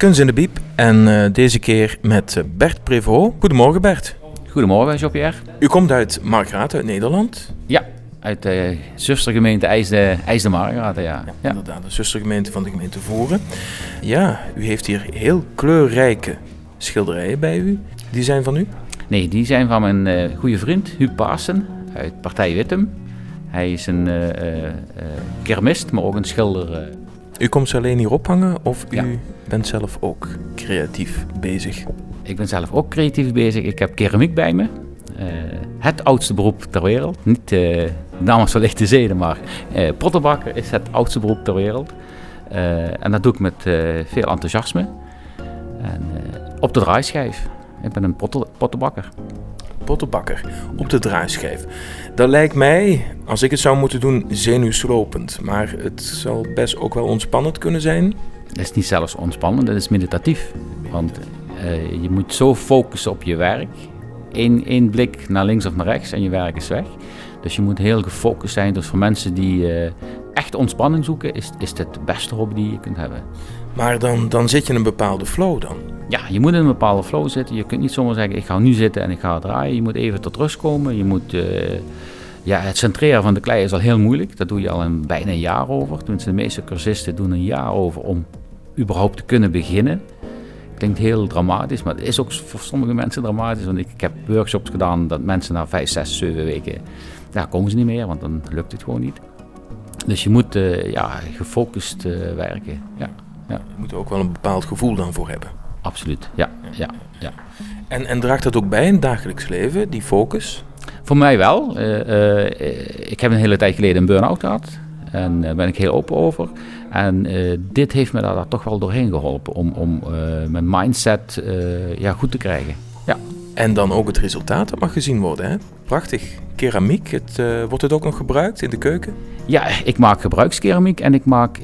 Kunst in de Biep en eh, deze keer met eh, Bert Prevot. Goedemorgen Bert. Goedemorgen, Jean-Pierre. U komt uit Margraat, uit Nederland. Ja, uit de zustergemeente IJsde, IJsde Margraat, ja. ja. Inderdaad, de zustergemeente van de gemeente Voeren. Ja, u heeft hier heel kleurrijke schilderijen bij u. Die zijn van u? Nee, die zijn van mijn uh, goede vriend Huub Paasen uit Partij Wittem. Hij is een uh, uh, kermist, maar ook een schilder. U komt ze alleen hier ophangen of u bent zelf ook creatief bezig? Ik ben zelf ook creatief bezig. Ik heb keramiek bij me. het oudste beroep ter wereld. Niet uh, namens van lichte zeden, maar uh, pottenbakker is het oudste beroep ter wereld. en dat doe ik met veel enthousiasme. En, op de draaischijf. Ik ben een pottenbakker pottenbakker op de draaischijf. Dat lijkt mij, als ik het zou moeten doen, zenuwslopend. Maar het zal best ook wel ontspannend kunnen zijn. Het is niet zelfs ontspannend, het is meditatief. Want uh, je moet zo focussen op je werk. Eén, één blik naar links of naar rechts en je werk is weg. Dus je moet heel gefocust zijn. Dus voor mensen die uh, echt ontspanning zoeken, is, is dit de beste hobby die je kunt hebben. Maar dan, dan zit je in een bepaalde flow dan? Ja, je moet in een bepaalde flow zitten. Je kunt niet zomaar zeggen, ik ga nu zitten en ik ga draaien. Je moet even tot rust komen. Je moet, uh, ja, het centreren van de klei is al heel moeilijk. Dat doe je al een, bijna een jaar over. Tenminste, de meeste cursisten doen een jaar over om überhaupt te kunnen beginnen. Klinkt heel dramatisch, maar het is ook voor sommige mensen dramatisch. Want ik, heb workshops gedaan dat mensen na vijf, zes, zeven weken, ja, komen ze niet meer, want dan lukt het gewoon niet. Dus je moet uh, ja, gefocust uh, werken. Ja. Ja. Je moet er ook wel een bepaald gevoel dan voor hebben. Absoluut, ja. ja, ja. En, en draagt dat ook bij in het dagelijks leven, die focus? Voor mij wel. Uh, uh, ik heb een hele tijd geleden een burn-out gehad. En daar ben ik heel open over. En uh, dit heeft me daar, toch wel doorheen geholpen om, om mijn mindset ja, goed te krijgen. Ja. En dan ook het resultaat, dat mag gezien worden. Hè? Prachtig. Keramiek, het, wordt het ook nog gebruikt in de keuken? Ja, ik maak gebruikskeramiek en ik maak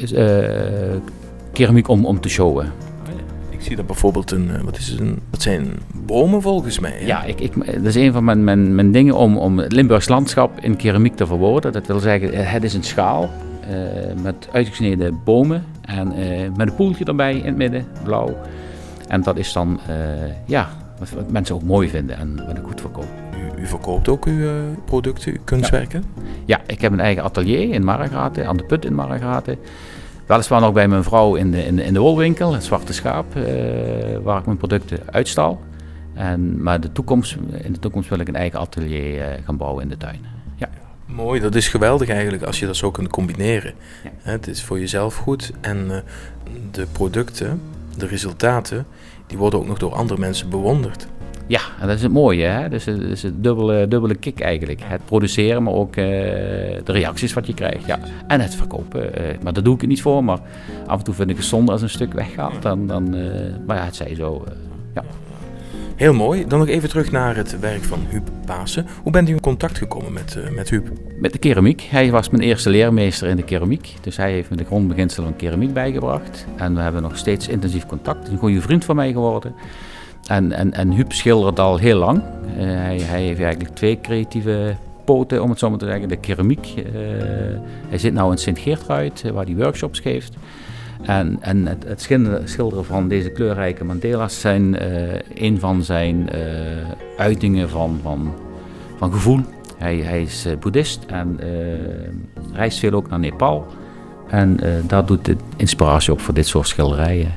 keramiek om, om te showen. Zie dat bijvoorbeeld een, eh, wat is het, een, dat zijn bomen volgens mij. Ja, ik, ik, dat is een van mijn, mijn, mijn dingen om, om het Limburgs landschap in keramiek te verwoorden. Dat wil zeggen, eh, het is een schaal uh, met uitgesneden bomen en uh, met een poeltje erbij in het midden, blauw. En dat is dan, uh, ja, wat, mensen ook mooi vinden en wat ik goed verkoop. U, u verkoopt ook uw producten, uw kunstwerken? Ja. ja. ik heb een eigen atelier in Margraten, aan de Put in Margraten. Weliswaar nog bij mijn vrouw in de, in de, in de wolwinkel, het Zwarte Schaap, uh, waar ik mijn producten uitstal. En, maar de toekomst, in de toekomst wil ik een eigen atelier uh, gaan bouwen in de tuin. Ja. Mooi, dat is geweldig eigenlijk als je dat zo kunt combineren. Ja. Het is voor jezelf goed en uh, de producten, de resultaten, die worden ook nog door andere mensen bewonderd. Ja, dat is het mooie. Hè? Dus het is een dubbele, dubbele kick eigenlijk. Het produceren, maar ook uh, de reacties wat je krijgt. Ja. En het verkopen. Uh, maar daar doe ik het niet voor. Maar af en toe vind ik het zonde als een stuk weggaat. Dan, dan, uh, maar ja, het zij zo. ja. Heel mooi. Dan nog even terug naar het werk van Huub Pasen. Hoe bent u in contact gekomen met, met Huub? Met de keramiek. Hij was mijn eerste leermeester in de keramiek. Dus hij heeft me de grondbeginselen van keramiek bijgebracht. En we hebben nog steeds intensief contact. Een goede vriend van mij geworden. En, en, en Huub schildert al heel lang. Uh, hij, hij, heeft eigenlijk twee creatieve poten, om het zo maar te zeggen. De keramiek. Uh, hij zit nu in Sint-Geertruid, uh, waar hij workshops geeft. En, en het, schilderen van deze kleurrijke mandela's zijn een van zijn uitingen van, van, van gevoel. Hij, hij is boeddhist en reist veel ook naar Nepal. En daar doet de inspiratie op voor dit soort schilderijen.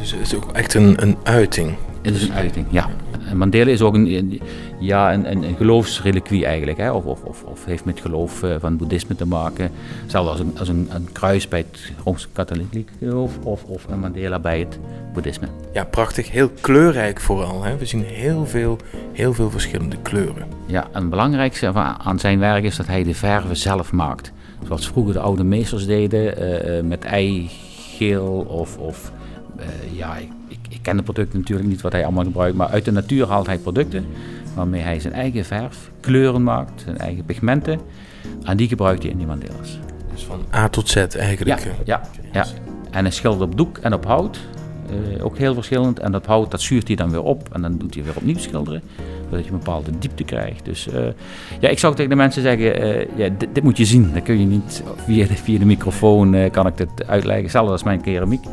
Dus het is ook echt een, een uiting het is een uiting, ja. Mandela is ook een, ja, een, een, een geloofsreliquie eigenlijk, hè? Of, of, of, of heeft met geloof uh, van boeddhisme te maken. Zelfs als een, als een, een kruis bij het Rooms-Katholiek geloof of, of een Mandela bij het boeddhisme. Ja, prachtig. Heel kleurrijk vooral. Hè? We zien heel veel, heel veel verschillende kleuren. Ja, en het belangrijkste aan zijn werk is dat hij de verven zelf maakt. Zoals vroeger de oude meesters deden, uh, met eigeel of... of uh, ja, ik ken de producten natuurlijk niet wat hij allemaal gebruikt, maar uit de natuur haalt hij producten waarmee hij zijn eigen verf, kleuren maakt, zijn eigen pigmenten. En die gebruikt hij in die mandela's. Dus van A tot Z eigenlijk. Ja, ja, ja. en hij schildert op doek en op hout. Uh, ook heel verschillend. En dat hout dat zuurt hij dan weer op en dan doet hij weer opnieuw schilderen. Zodat je een bepaalde diepte krijgt. Dus uh, ja, ik zou tegen de mensen zeggen, uh, ja, dit, dit, moet je zien. Dan kun je niet via de, via de microfoon kan ik dit uitleggen. Hetzelfde als mijn keramiek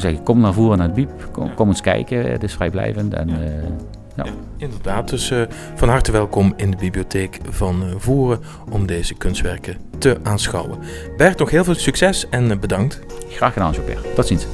zou zeggen, kom naar voren naar het Biep. Kom, kom eens kijken. Het is vrijblijvend. En, ja. inderdaad, dus van harte welkom in de bibliotheek van Voeren om deze kunstwerken te aanschouwen. Bert, nog heel veel succes en bedankt. Graag gedaan, Jean-Pierre. Tot ziens.